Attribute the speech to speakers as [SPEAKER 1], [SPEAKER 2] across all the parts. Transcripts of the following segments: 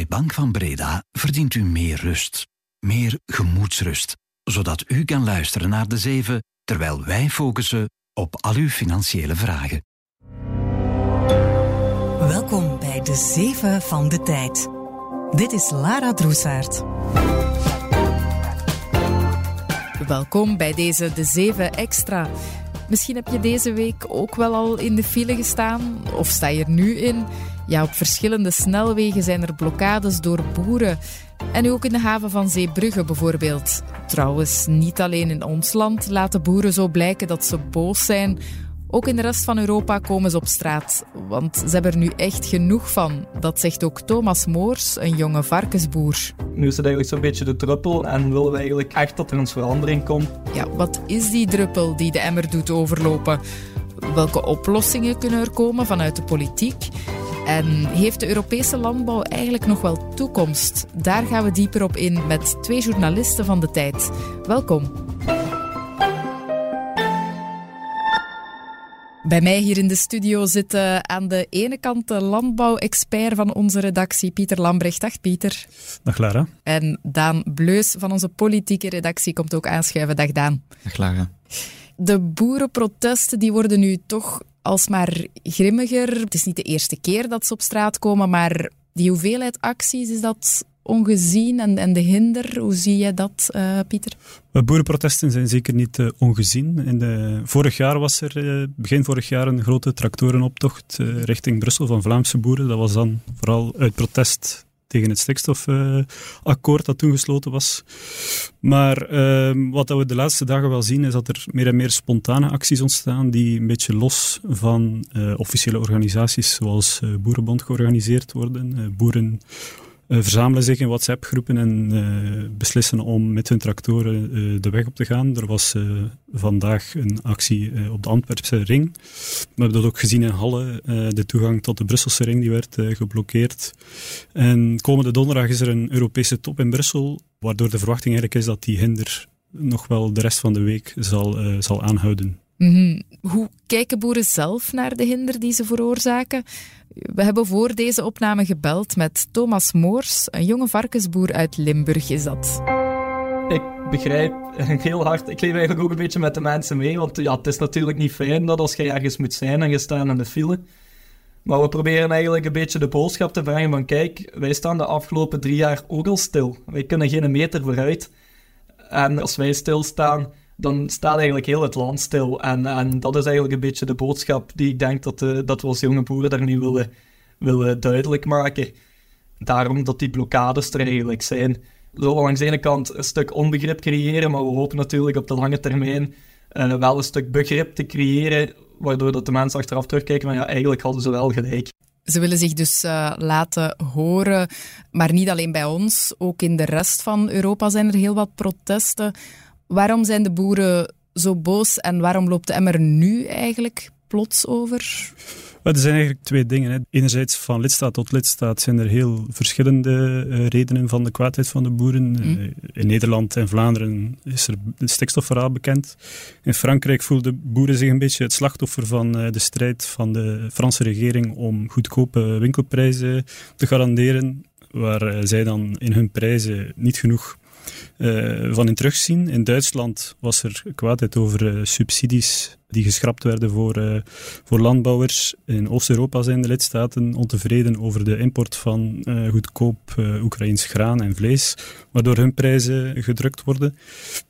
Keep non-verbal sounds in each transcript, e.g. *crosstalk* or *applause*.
[SPEAKER 1] Bij Bank van Breda verdient u meer rust, meer gemoedsrust, zodat u kan luisteren naar de zeven terwijl wij focussen op al uw financiële vragen.
[SPEAKER 2] Welkom bij de zeven van de tijd. Dit is Lara Droesaert. Welkom bij deze De Zeven Extra. Misschien heb je deze week ook wel al in de file gestaan, of sta je er nu in. Ja, op verschillende snelwegen zijn er blokkades door boeren. En ook in de haven van Zeebrugge bijvoorbeeld. Trouwens, niet alleen in ons land laten boeren zo blijken dat ze boos zijn. Ook in de rest van Europa komen ze op straat, want ze hebben er nu echt genoeg van. Dat zegt ook Thomas Moors, een jonge varkensboer.
[SPEAKER 3] Nu is het eigenlijk zo'n beetje de druppel en willen we eigenlijk echt dat er een verandering komt.
[SPEAKER 2] Ja, wat is die druppel die de emmer doet overlopen? Welke oplossingen kunnen er komen vanuit de politiek? En heeft de Europese landbouw eigenlijk nog wel toekomst? Daar gaan we dieper op in met twee journalisten van de tijd. Welkom. Bij mij hier in de studio zit uh, aan de ene kant de landbouwexpert van onze redactie, Pieter Lambrecht. Dag Pieter.
[SPEAKER 4] Dag Lara.
[SPEAKER 2] En Daan Bleus van onze politieke redactie komt ook aanschuiven. Dag Daan.
[SPEAKER 5] Dag Lara.
[SPEAKER 2] De boerenprotesten die worden nu toch alsmaar grimmiger. Het is niet de eerste keer dat ze op straat komen, maar die hoeveelheid acties, is dat ongezien en, en de hinder? Hoe zie jij dat, uh, Pieter?
[SPEAKER 4] Boerenprotesten zijn zeker niet uh, ongezien. In de, vorig jaar was er, uh, begin vorig jaar, een grote tractorenoptocht richting Brussel van Vlaamse boeren. Dat was dan vooral uit protest tegen het stikstofakkoord dat toen gesloten was. Maar uh, wat we de laatste dagen wel zien, is dat er meer en meer spontane acties ontstaan die een beetje los van uh, officiële organisaties zoals uh, Boerenbond georganiseerd worden. boeren uh, verzamelen zich in WhatsApp-groepen en uh, beslissen om met hun tractoren uh, de weg op te gaan. Er was vandaag een actie op de Antwerpse ring. We hebben dat ook gezien in Halle. de toegang tot de Brusselse ring die werd geblokkeerd. En komende donderdag is er een Europese top in Brussel, waardoor de verwachting eigenlijk is dat die hinder nog wel de rest van de week zal, zal aanhouden.
[SPEAKER 2] -hmm. Hoe kijken boeren zelf naar de hinder die ze veroorzaken? We hebben voor deze opname gebeld met Thomas Moors, een jonge varkensboer uit Limburg is dat.
[SPEAKER 3] Ik begrijp heel hard, ik leef eigenlijk ook een beetje met de mensen mee, want ja, het is natuurlijk niet fijn dat als je ergens moet zijn en je staat in de file. Maar we proberen eigenlijk een beetje de boodschap te brengen van kijk, wij staan de afgelopen drie jaar ook al stil. Wij kunnen geen meter vooruit. En als wij stilstaan, dan staat eigenlijk heel het land stil. En, en dat is eigenlijk een beetje de boodschap die ik denk dat, uh, dat we als jonge boeren daar nu willen, willen duidelijk maken. Daarom dat die blokkades er eigenlijk zijn. Zo langs de ene kant een stuk onbegrip creëren, maar we hopen natuurlijk op de lange termijn uh, wel een stuk begrip te creëren, waardoor dat de mensen achteraf terugkijken van ja, eigenlijk hadden ze wel gelijk.
[SPEAKER 2] Ze willen zich dus uh, laten horen, maar niet alleen bij ons, ook in de rest van Europa zijn er heel wat protesten. Waarom zijn de boeren zo boos en waarom loopt de emmer nu eigenlijk plots over?
[SPEAKER 4] er zijn eigenlijk twee dingen. Hè. Enerzijds van lidstaat tot lidstaat zijn er heel verschillende uh, redenen van de kwaadheid van de boeren. Mm. Uh, in Nederland en Vlaanderen is er het stikstofverhaal bekend. In Frankrijk voelden boeren zich een beetje het slachtoffer van uh, de strijd van de Franse regering om goedkope winkelprijzen te garanderen, waar zij dan in hun prijzen niet genoeg van in terugzien. In Duitsland was er kwaadheid over uh, subsidies die geschrapt werden voor, uh, voor landbouwers. In Oost-Europa zijn de lidstaten ontevreden over de import van goedkoop Oekraïns graan en vlees, waardoor hun prijzen gedrukt worden.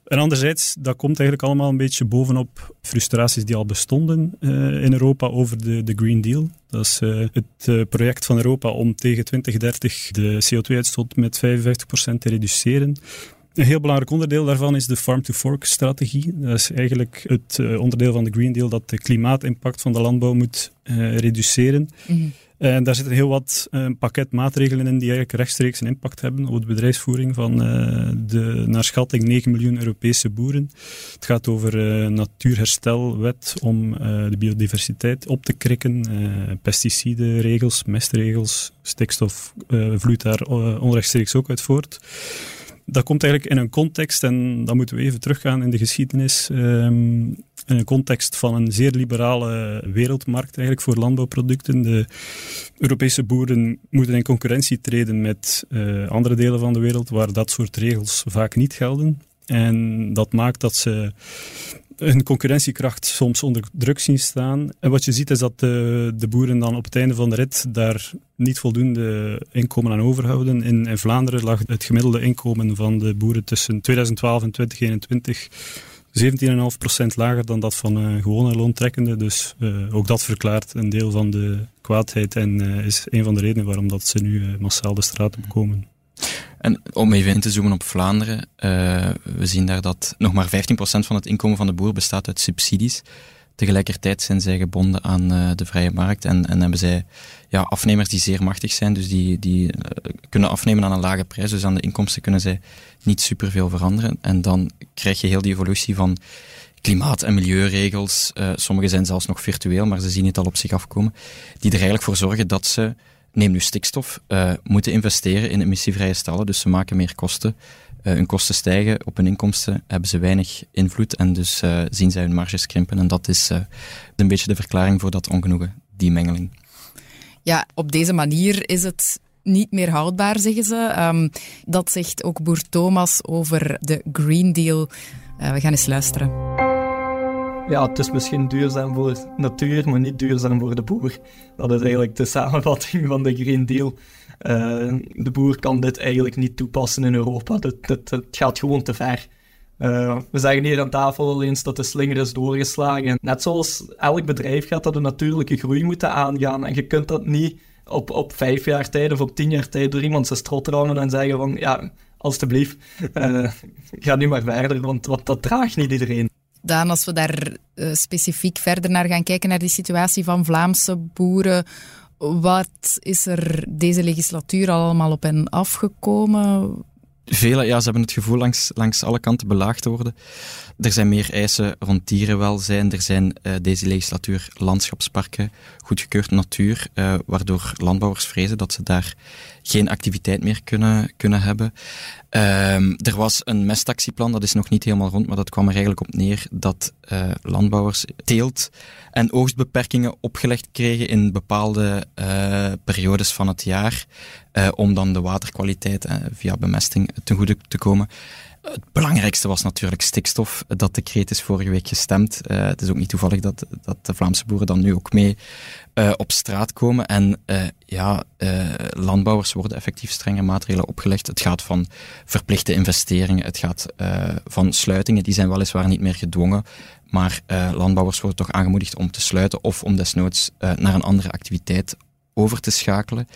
[SPEAKER 4] En anderzijds, dat komt eigenlijk allemaal een beetje bovenop frustraties die al bestonden in Europa over de, de Green Deal. Dat is het project van Europa om tegen 2030 de CO2-uitstoot met 55% te reduceren. Een heel belangrijk onderdeel daarvan is de Farm-to-Fork-strategie. Dat is eigenlijk het uh, onderdeel van de Green Deal dat de klimaatimpact van de landbouw moet uh, reduceren. Mm -hmm. En daar zitten heel wat uh, pakket maatregelen in die eigenlijk rechtstreeks een impact hebben op de bedrijfsvoering van de naar schatting 9 miljoen Europese boeren. Het gaat over natuurherstelwet om de biodiversiteit op te krikken, pesticidenregels, mestregels, stikstof vloeit daar onrechtstreeks ook uit voort dat komt eigenlijk in een context, en dan moeten we even teruggaan in de geschiedenis. Um, in een context van een zeer liberale wereldmarkt eigenlijk voor landbouwproducten. De Europese boeren moeten in concurrentie treden met uh, andere delen van de wereld waar dat soort regels vaak niet gelden. En dat maakt dat ze hun concurrentiekracht soms onder druk zien staan. En wat je ziet is dat de, de boeren dan op het einde van de rit daar niet voldoende inkomen aan overhouden. In, Vlaanderen lag het gemiddelde inkomen van de boeren tussen 2012 en 2021 17,5% lager dan dat van gewone loontrekkende. Dus uh, ook dat verklaart een deel van de kwaadheid en uh, is een van de redenen waarom dat ze nu massaal de straat op komen.
[SPEAKER 5] En om even in te zoomen op Vlaanderen, we zien daar dat nog maar 15% van het inkomen van de boer bestaat uit subsidies. Tegelijkertijd zijn zij gebonden aan uh, de vrije markt en, en hebben zij ja, afnemers die zeer machtig zijn, dus die, die uh, kunnen afnemen aan een lage prijs. Dus aan de inkomsten kunnen zij niet superveel veranderen. En dan krijg je heel die evolutie van klimaat- en milieuregels. Sommige zijn zelfs nog virtueel, maar ze zien het al op zich afkomen. Die er eigenlijk voor zorgen dat ze, neem nu stikstof, moeten investeren in emissievrije stallen. Dus ze maken meer kosten uh, hun kosten stijgen, op hun inkomsten hebben ze weinig invloed en dus uh, zien zij hun marges krimpen. En dat is een beetje de verklaring voor dat ongenoegen, die mengeling.
[SPEAKER 2] Ja, op deze manier is het niet meer houdbaar, zeggen ze. Um, dat zegt ook boer Thomas over de Green Deal. we gaan eens luisteren.
[SPEAKER 3] Ja, het is misschien duurzaam voor natuur, maar niet duurzaam voor de boer. Dat is eigenlijk de samenvatting van de Green Deal. Uh, de boer kan dit eigenlijk niet toepassen in Europa. Het, gaat gewoon te ver. Uh, we zeggen hier aan tafel al eens dat de slinger is doorgeslagen. Net zoals elk bedrijf gaat dat een natuurlijke groei moeten aangaan. En je kunt dat niet op, op vijf jaar tijd of op tien jaar tijd door iemand zijn strot rammen en zeggen van ja, alstublieft, uh, ga nu maar verder, want, want dat draagt niet iedereen.
[SPEAKER 2] Dan, als we daar uh, specifiek verder naar gaan kijken, naar die situatie van Vlaamse boeren, wat is er deze legislatuur allemaal op hen afgekomen?
[SPEAKER 5] Vele, ja, ze hebben het gevoel langs, langs alle kanten belaagd te worden. Er zijn meer eisen rond dierenwelzijn. Er zijn uh, deze legislatuur landschapsparken, goedgekeurd natuur, uh, waardoor landbouwers vrezen dat ze daar geen activiteit meer kunnen, kunnen hebben. Um, er was een mestactieplan, dat is nog niet helemaal rond, maar dat kwam er eigenlijk op neer dat uh, landbouwers teelt- en oogstbeperkingen opgelegd kregen in bepaalde periodes van het jaar, om dan de waterkwaliteit via bemesting ten goede te komen. Het belangrijkste was natuurlijk stikstof. Dat decreet is vorige week gestemd. Uh, het is ook niet toevallig dat, dat de Vlaamse boeren dan nu ook mee uh, op straat komen. En uh, ja, landbouwers worden effectief strenge maatregelen opgelegd. Het gaat van verplichte investeringen, het gaat van sluitingen. Die zijn weliswaar niet meer gedwongen. Maar landbouwers worden toch aangemoedigd om te sluiten of om desnoods naar een andere activiteit over te schakelen.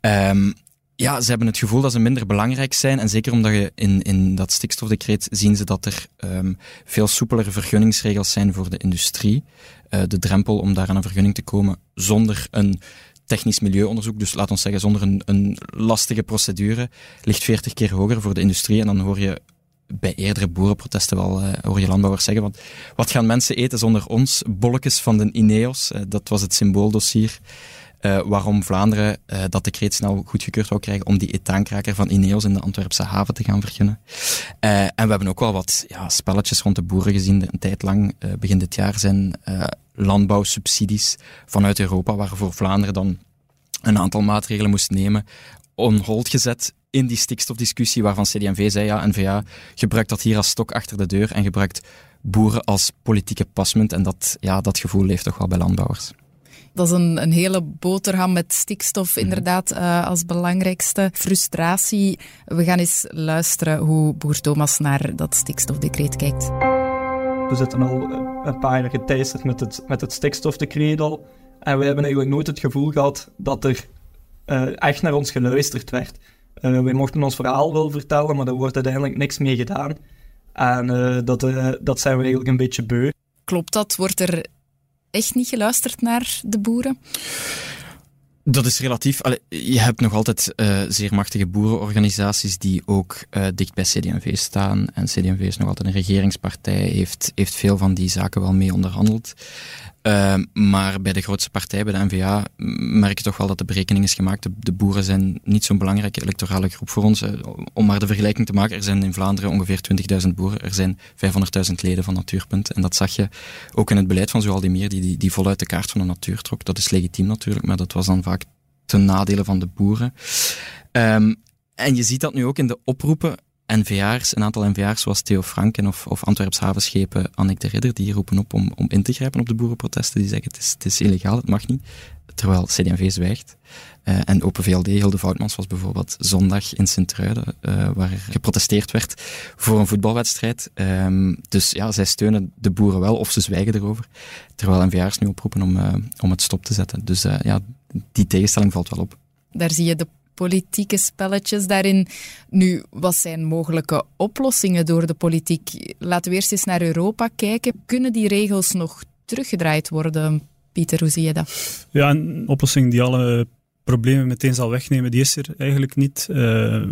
[SPEAKER 5] Um, ja, ze hebben het gevoel dat ze minder belangrijk zijn. En zeker omdat je in, in dat stikstofdecreet zien ze dat er um, veel soepelere vergunningsregels zijn voor de industrie. Uh, de drempel om daar aan een vergunning te komen zonder een technisch milieuonderzoek, dus laat ons zeggen zonder een, een lastige procedure, ligt 40 keer hoger voor de industrie. En dan hoor je bij eerdere boerenprotesten wel uh, hoor je landbouwers zeggen. Want wat gaan mensen eten zonder ons? Bolletjes van de Ineos, uh, dat was het symbooldossier. Uh, waarom Vlaanderen uh, dat decreet snel goedgekeurd wou krijgen om die etaankraker van Ineos in de Antwerpse haven te gaan vergunnen. Uh, en we hebben ook wel wat ja, spelletjes rond de boeren gezien. Een tijd lang, begin dit jaar, zijn landbouwsubsidies vanuit Europa, waarvoor Vlaanderen dan een aantal maatregelen moest nemen, on hold gezet in die stikstofdiscussie, waarvan CD&V zei, ja, N-VA gebruikt dat hier als stok achter de deur en gebruikt boeren als politieke pasmunt. En dat, ja, dat gevoel leeft toch wel bij landbouwers.
[SPEAKER 2] Dat is een, een hele boterham met stikstof, mhm. inderdaad, uh, als belangrijkste frustratie. We gaan eens luisteren hoe boer Thomas naar dat stikstofdecreet kijkt.
[SPEAKER 3] We zitten al een paar jaar geteisterd met het, met het stikstofdecreet al. En we hebben eigenlijk nooit het gevoel gehad dat er uh, echt naar ons geluisterd werd. Uh, wij mochten ons verhaal wel vertellen, maar er wordt uiteindelijk niks mee gedaan. En uh, dat, dat zijn we eigenlijk een beetje beu.
[SPEAKER 2] Klopt dat? Wordt er echt niet geluisterd naar de boeren?
[SPEAKER 5] Dat is relatief. Je hebt nog altijd uh, zeer machtige boerenorganisaties die ook uh, dicht bij CD&V staan. En CD&V is nog altijd een regeringspartij, heeft, heeft veel van die zaken wel mee onderhandeld. Ehm, maar bij de grootste partij, bij de NVA, merk je toch wel dat de berekening is gemaakt. De, boeren zijn niet zo'n belangrijke electorale groep voor ons. om maar de vergelijking te maken, er zijn in Vlaanderen ongeveer 20.000 boeren. Er zijn 500.000 leden van Natuurpunt. En dat zag je ook in het beleid van Zoal die, die, die voluit de kaart van de natuur trok. Dat is legitiem natuurlijk, maar dat was dan vaak ten nadele van de boeren. Um, en je ziet dat nu ook in de oproepen. NVA'ers, een aantal NVA'ers zoals Theo Franken of, of Antwerps havenschepen Annick de Ridder, die roepen op om, om in te grijpen op de boerenprotesten. Die zeggen het is, het is illegaal, het mag niet. Terwijl CD&V zwijgt. Uh, en Open VLD, Hilde Voutmans, was bijvoorbeeld zondag in Sint-Truiden, uh, waar geprotesteerd werd voor een voetbalwedstrijd. Um, dus ja, zij steunen de boeren wel, of ze zwijgen erover. Terwijl NVA'ers nu oproepen om, uh, om het stop te zetten. Dus ja, die tegenstelling valt wel op.
[SPEAKER 2] Daar zie je de politieke spelletjes daarin. Nu, wat zijn mogelijke oplossingen door de politiek? Laten we eerst eens naar Europa kijken. Kunnen die regels nog teruggedraaid worden? Pieter, hoe zie je dat?
[SPEAKER 4] Ja, een oplossing die alle problemen meteen zal wegnemen, die is er eigenlijk niet. Uh,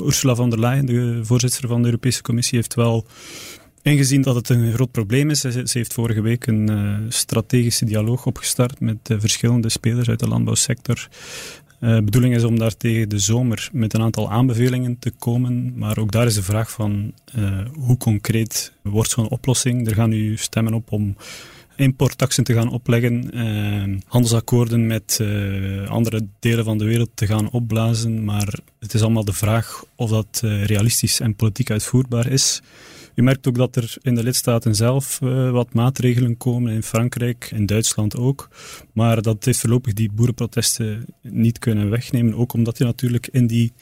[SPEAKER 4] Ursula von der Leyen, de voorzitter van de Europese Commissie, heeft wel ingezien dat het een groot probleem is. Ze, heeft vorige week een uh, strategische dialoog opgestart met uh, verschillende spelers uit de landbouwsector. De uh, bedoeling is om daar tegen de zomer met een aantal aanbevelingen te komen. Maar ook daar is de vraag van uh, hoe concreet wordt zo'n oplossing. Er gaan nu stemmen op om importtaxen te gaan opleggen, uh, handelsakkoorden met andere delen van de wereld te gaan opblazen. Maar het is allemaal de vraag of dat realistisch en politiek uitvoerbaar is. Je merkt ook dat er in de lidstaten zelf uh, wat maatregelen komen, in Frankrijk, in Duitsland ook. Maar dat heeft voorlopig die boerenprotesten niet kunnen wegnemen. Ook omdat je natuurlijk in die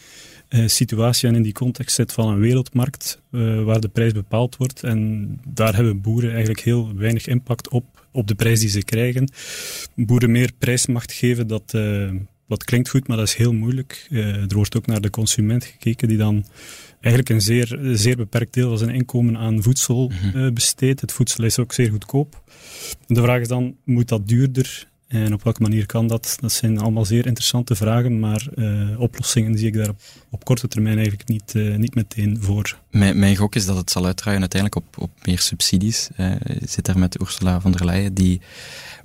[SPEAKER 4] uh, situatie en in die context zit van een wereldmarkt uh, waar de prijs bepaald wordt. En daar hebben boeren eigenlijk heel weinig impact op, op de prijs die ze krijgen. Boeren meer prijsmacht geven, dat, dat klinkt goed, maar dat is heel moeilijk. er wordt ook naar de consument gekeken die dan eigenlijk een zeer, zeer beperkt deel van zijn inkomen aan voedsel uh, besteedt. Het voedsel is ook zeer goedkoop. De vraag is dan, moet dat duurder? En op welke manier kan dat? Dat zijn allemaal zeer interessante vragen, maar uh, oplossingen zie ik daar op, op, korte termijn eigenlijk niet, uh, niet meteen voor.
[SPEAKER 5] Mijn, mijn gok is dat het zal uitdraaien uiteindelijk op, op meer subsidies. Uh, je zit daar met Ursula von der Leyen, die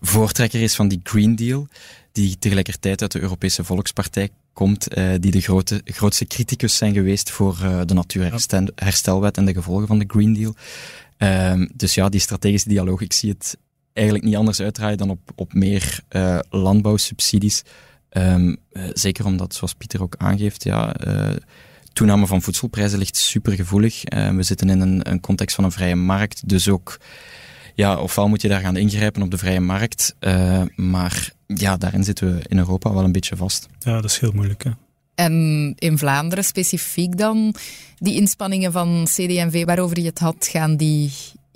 [SPEAKER 5] voortrekker is van die Green Deal, die tegelijkertijd uit de Europese Volkspartij komt, uh, die de grote, grootste criticus zijn geweest voor uh, de natuurherstelwet en de gevolgen van de Green Deal. Uh, dus ja, die strategische dialoog, ik zie het eigenlijk niet anders uitdraaien dan op, op meer uh, landbouwsubsidies. Um, zeker omdat, zoals Pieter ook aangeeft, ja, toename van voedselprijzen ligt super gevoelig. we zitten in een, een context van een vrije markt, dus ook ja, ofwel moet je daar gaan ingrijpen op de vrije markt, uh, maar ja, daarin zitten we in Europa wel een beetje vast.
[SPEAKER 4] Ja, dat is heel moeilijk. Hè?
[SPEAKER 2] En in Vlaanderen specifiek dan, die inspanningen van CD&V waarover je het had, gaan die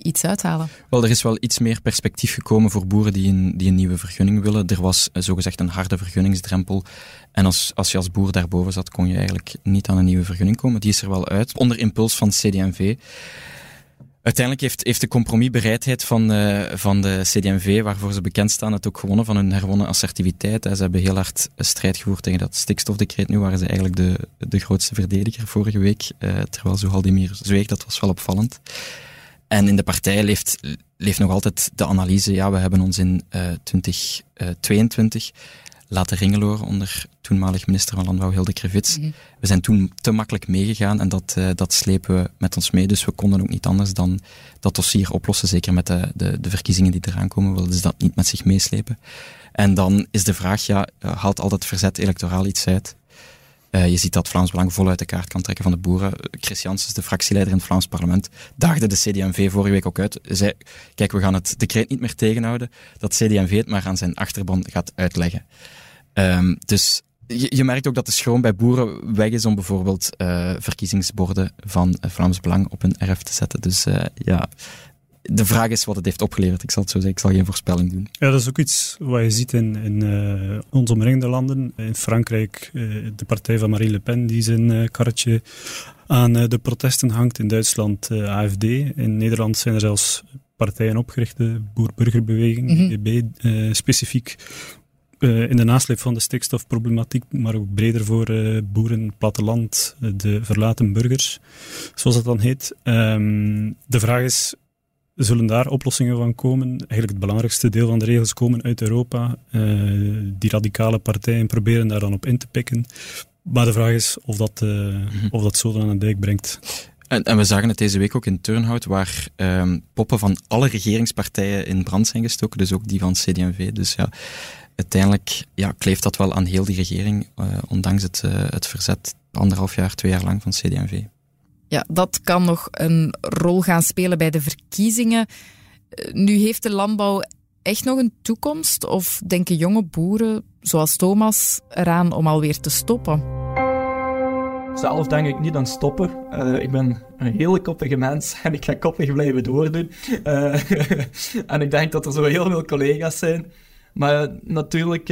[SPEAKER 2] iets uithalen?
[SPEAKER 5] Wel, er is wel iets meer perspectief gekomen voor boeren die een, die een nieuwe vergunning willen. Er was uh, zogezegd een harde vergunningsdrempel. En als, als je als boer daarboven zat, kon je eigenlijk niet aan een nieuwe vergunning komen. Die is er wel uit, onder impuls van CD&V. Uiteindelijk heeft, heeft de compromisbereidheid van, uh, van de CD&V, waarvoor ze bekend staan, het ook gewonnen van hun herwonnen assertiviteit. Ze hebben heel hard strijd gevoerd tegen dat stikstofdecreet. Nu waren ze eigenlijk de, de grootste verdediger vorige week, uh, terwijl Zohaldemir zweeg. Dat was wel opvallend. En in de partij leeft, leeft nog altijd de analyse, ja, we hebben ons in uh, 2022 laten ringeloren onder toenmalig minister van Landbouw Hilde Krevits. Mhm. We zijn toen te makkelijk meegegaan en dat, uh, dat slepen we met ons mee. Dus we konden ook niet anders dan dat dossier oplossen. Zeker met de, de, de verkiezingen die eraan komen, wilden ze dat niet met zich meeslepen. En dan is de vraag, ja, eh, haalt al dat verzet electoraal iets uit? Uh, je ziet dat Vlaams Belang voluit de kaart kan trekken van de boeren. Chris Janssens, de fractieleider in het Vlaams parlement, daagde de CD&V vorige week ook uit. Zei, kijk, we gaan het decreet niet meer tegenhouden, dat CD&V het maar aan zijn achterban gaat uitleggen. Um, dus je, je, merkt ook dat de schroom bij boeren weg is om bijvoorbeeld uh, verkiezingsborden van Vlaams Belang op hun erf te zetten. Dus ja, de vraag is wat het heeft opgeleverd. Ik zal het zo zeggen, ik zal geen voorspelling doen.
[SPEAKER 4] Ja, dat is ook iets wat je ziet in, in uh, onze omringende landen. In Frankrijk, de partij van Marine Le Pen, die zijn karretje aan de protesten hangt. In Duitsland AFD. In Nederland zijn er zelfs partijen opgericht, de Boer-Burgerbeweging, mm -hmm. specifiek uh, in de nasleep van de stikstofproblematiek, maar ook breder voor uh, boeren, platteland, uh, de verlaten burgers, zoals dat dan heet. Um, de vraag is, zullen daar oplossingen van komen. Eigenlijk het belangrijkste deel van de regels komen uit Europa. Uh, die radicale partijen proberen daar dan op in te pikken. Maar de vraag is of dat, mm -hmm. of dat zo aan de dijk brengt.
[SPEAKER 5] En, en, we zagen het deze week ook in Turnhout, waar um, poppen van alle regeringspartijen in brand zijn gestoken, dus ook die van CD&V. Dus ja, uiteindelijk ja, kleeft dat wel aan heel die regering, uh, ondanks het, uh, het verzet anderhalf jaar, twee jaar lang van CD&V.
[SPEAKER 2] Ja, dat kan nog een rol gaan spelen bij de verkiezingen. Nu heeft de landbouw echt nog een toekomst? Of denken jonge boeren, zoals Thomas, eraan om alweer te stoppen?
[SPEAKER 3] Zelf denk ik niet aan stoppen. Uh, ik ben een hele koppige mens en ik ga koppig blijven doordoen. Uh, *laughs* en ik denk dat er zo heel veel collega's zijn. Maar natuurlijk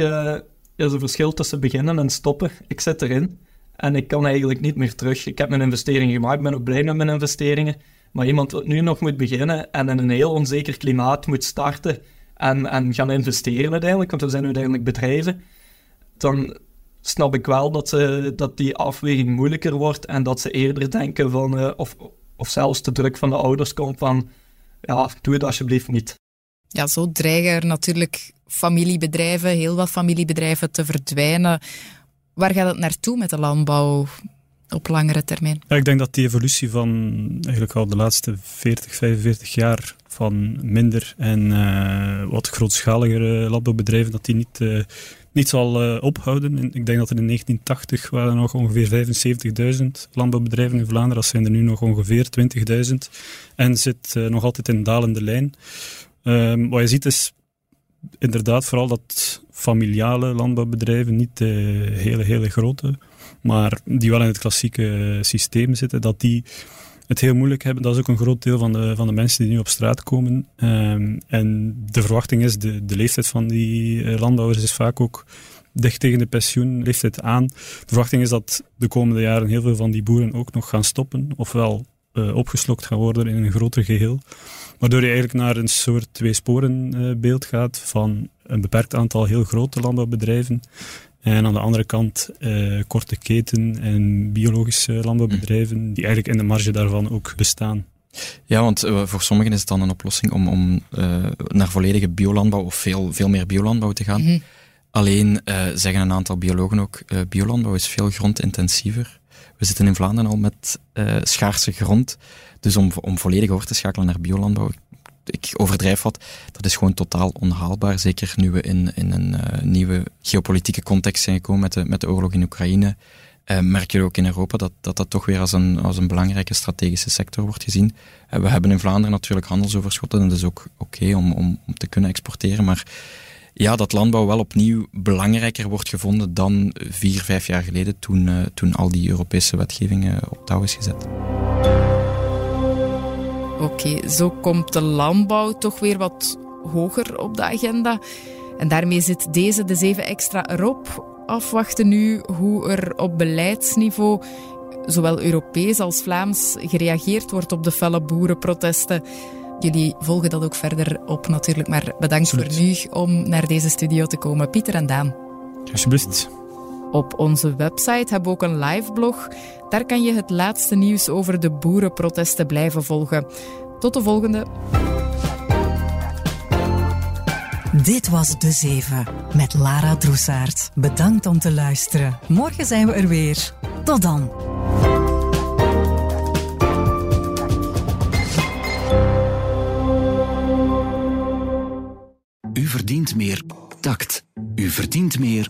[SPEAKER 3] is er verschil tussen beginnen en stoppen. Ik zit erin en ik kan eigenlijk niet meer terug. Ik heb mijn investeringen gemaakt, ben ook blij met mijn investeringen. Maar iemand dat nu nog moet beginnen en in een heel onzeker klimaat moet starten en, en gaan investeren uiteindelijk, want we zijn uiteindelijk bedrijven, dan snap ik wel dat, die afweging moeilijker wordt en dat ze eerder denken van, uh, of, of zelfs de druk van de ouders komt van, ja, doe het alsjeblieft niet.
[SPEAKER 2] Ja, zo dreigen er natuurlijk familiebedrijven, heel wat familiebedrijven te verdwijnen. Waar gaat het naartoe met de landbouw op langere termijn?
[SPEAKER 4] Ik denk dat die evolutie van eigenlijk al de laatste 40, 45 jaar van minder en uh, wat grootschaligere landbouwbedrijven, dat die niet, uh, niet zal uh, ophouden. Ik denk dat er in 1980 waren nog ongeveer 75.000 landbouwbedrijven in Vlaanderen. Dat zijn er nu nog ongeveer 20.000 en zit nog altijd in dalende lijn. Ehm, wat je ziet is inderdaad vooral dat familiale landbouwbedrijven, niet de hele, hele grote, maar die wel in het klassieke systeem zitten, dat die het heel moeilijk hebben. Dat is ook een groot deel van de, van de mensen die nu op straat komen. Um, en de verwachting is, de, de leeftijd van die uh, landbouwers is vaak ook dicht tegen de pensioenleeftijd aan. De verwachting is dat de komende jaren heel veel van die boeren ook nog gaan stoppen, ofwel opgeslokt gaan worden in een groter geheel. Waardoor je eigenlijk naar een soort twee-sporen-beeld gaat van een beperkt aantal heel grote landbouwbedrijven en aan de andere kant uh, korte keten en biologische landbouwbedrijven, die eigenlijk in de marge daarvan ook bestaan.
[SPEAKER 5] Ja, want uh, voor sommigen is het dan een oplossing om, om uh, naar volledige biolandbouw of veel, veel meer biolandbouw te gaan. Mm -hmm. Alleen zeggen een aantal biologen ook, biolandbouw is veel grondintensiever. We zitten in Vlaanderen al met schaarse grond. Dus om, om volledig over te schakelen naar biolandbouw, ik overdrijf wat, dat is gewoon totaal onhaalbaar. Zeker nu we in, in een uh, nieuwe geopolitieke context zijn gekomen met de, met de oorlog in Oekraïne. Uh, merk je ook in Europa dat, dat dat toch weer als een, als een belangrijke strategische sector wordt gezien. Uh, we hebben in Vlaanderen natuurlijk handelsoverschotten en dat is ook oké om, om, om te kunnen exporteren. Maar ja, dat landbouw wel opnieuw belangrijker wordt gevonden dan vier, vijf jaar geleden toen, toen al die Europese wetgevingen op touw is gezet.
[SPEAKER 2] Oké, okay, zo komt de landbouw toch weer wat hoger op de agenda. En daarmee zit deze de 7 extra erop. Afwachten nu hoe er op beleidsniveau, zowel Europees als Vlaams, gereageerd wordt op de felle boerenprotesten. Jullie volgen dat ook verder op natuurlijk, maar bedankt Absoluut. voor nu om naar deze studio te komen. Pieter en Daan.
[SPEAKER 4] Alsjeblieft.
[SPEAKER 2] Op onze website hebben we ook een live blog. Daar kan je het laatste nieuws over de boerenprotesten blijven volgen. Tot de volgende.
[SPEAKER 6] Dit was De Zeven met Lara Droesaert. Bedankt om te luisteren. Morgen zijn we er weer. Tot dan.
[SPEAKER 1] U verdient meer tact. U verdient meer